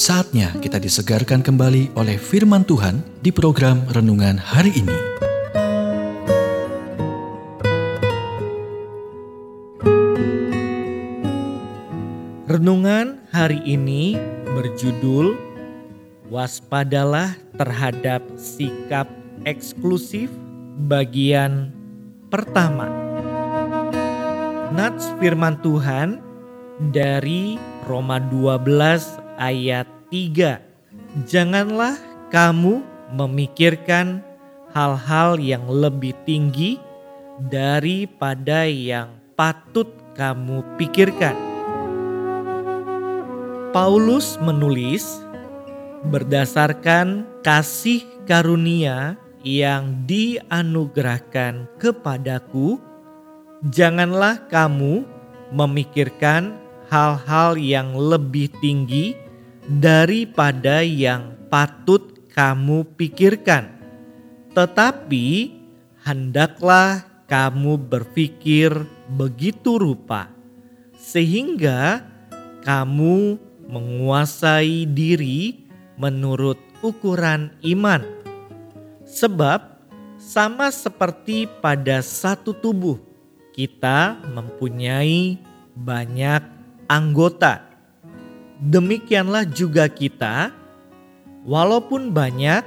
Saatnya kita disegarkan kembali oleh firman Tuhan di program renungan hari ini. Renungan hari ini berjudul Waspadalah terhadap sikap eksklusif bagian pertama. Nats firman Tuhan dari Roma 12 ayat 3. Janganlah kamu memikirkan hal-hal yang lebih tinggi daripada yang patut kamu pikirkan. Paulus menulis berdasarkan kasih karunia yang dianugerahkan kepadaku, janganlah kamu memikirkan hal-hal yang lebih tinggi daripada yang patut kamu pikirkan, tetapi hendaklah kamu berpikir begitu rupa, sehingga kamu menguasai diri menurut ukuran iman. Sebab, sama seperti pada satu tubuh, kita mempunyai banyak anggota demikianlah juga kita, walaupun banyak,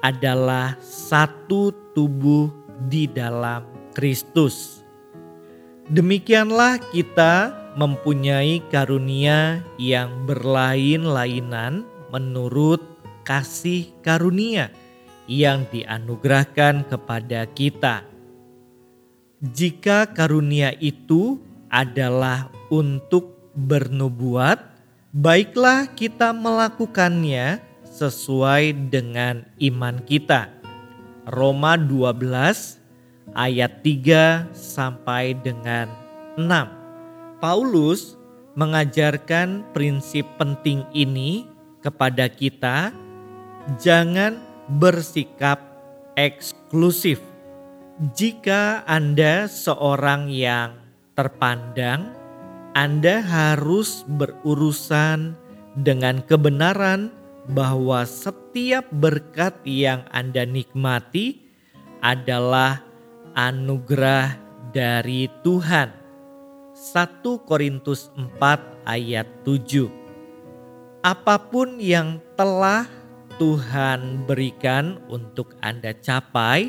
adalah satu tubuh di dalam Kristus. Demikianlah kita mempunyai karunia yang berlain-lainan menurut kasih karunia yang dianugerahkan kepada kita. Jika karunia itu adalah untuk bernubuat, baiklah kita melakukannya sesuai dengan iman kita. Roma 12 ayat 3 sampai dengan 6. Paulus mengajarkan prinsip penting ini kepada kita, jangan bersikap eksklusif. Jika Anda seorang yang terpandang, anda harus berurusan dengan kebenaran bahwa setiap berkat yang Anda nikmati adalah anugerah dari Tuhan. 1 Korintus 4 ayat 7 Apa pun yang telah Tuhan berikan untuk Anda capai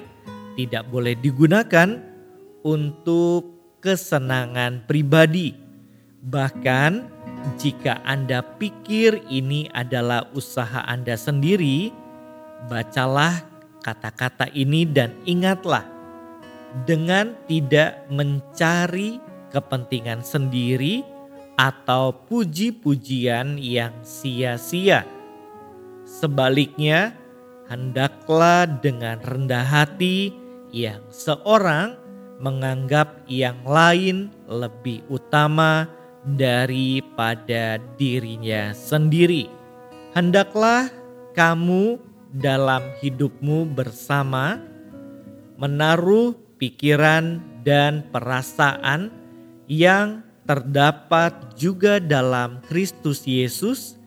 tidak boleh digunakan untuk kesenangan pribadi Bahkan jika Anda pikir ini adalah usaha Anda sendiri, bacalah kata-kata ini dan ingatlah dengan tidak mencari kepentingan sendiri atau puji-pujian yang sia-sia. Sebaliknya, hendaklah dengan rendah hati yang seorang menganggap yang lain lebih utama daripada dirinya sendiri. Hendaklah kamu dalam hidupmu bersama menaruh pikiran dan perasaan yang terdapat juga dalam Kristus Yesus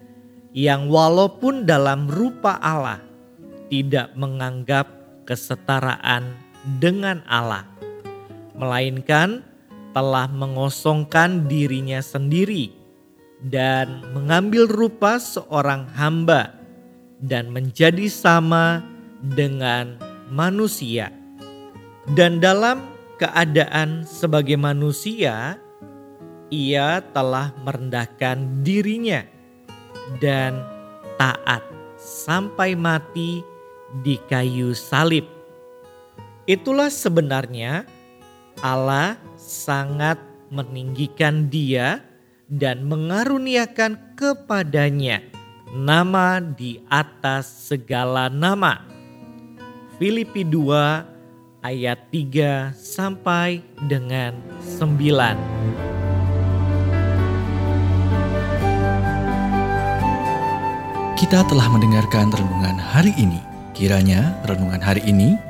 yang walaupun dalam rupa Allah tidak menganggap kesetaraan dengan Allah melainkan telah mengosongkan dirinya sendiri dan mengambil rupa seorang hamba dan menjadi sama dengan manusia. Dan dalam keadaan sebagai manusia, ia telah merendahkan dirinya dan taat sampai mati di kayu salib. Itulah sebenarnya Allah sangat meninggikan dia dan mengaruniakan kepadanya nama di atas segala nama. Filipi 2 ayat 3 sampai dengan 9. Kita telah mendengarkan renungan hari ini. Kiranya renungan hari ini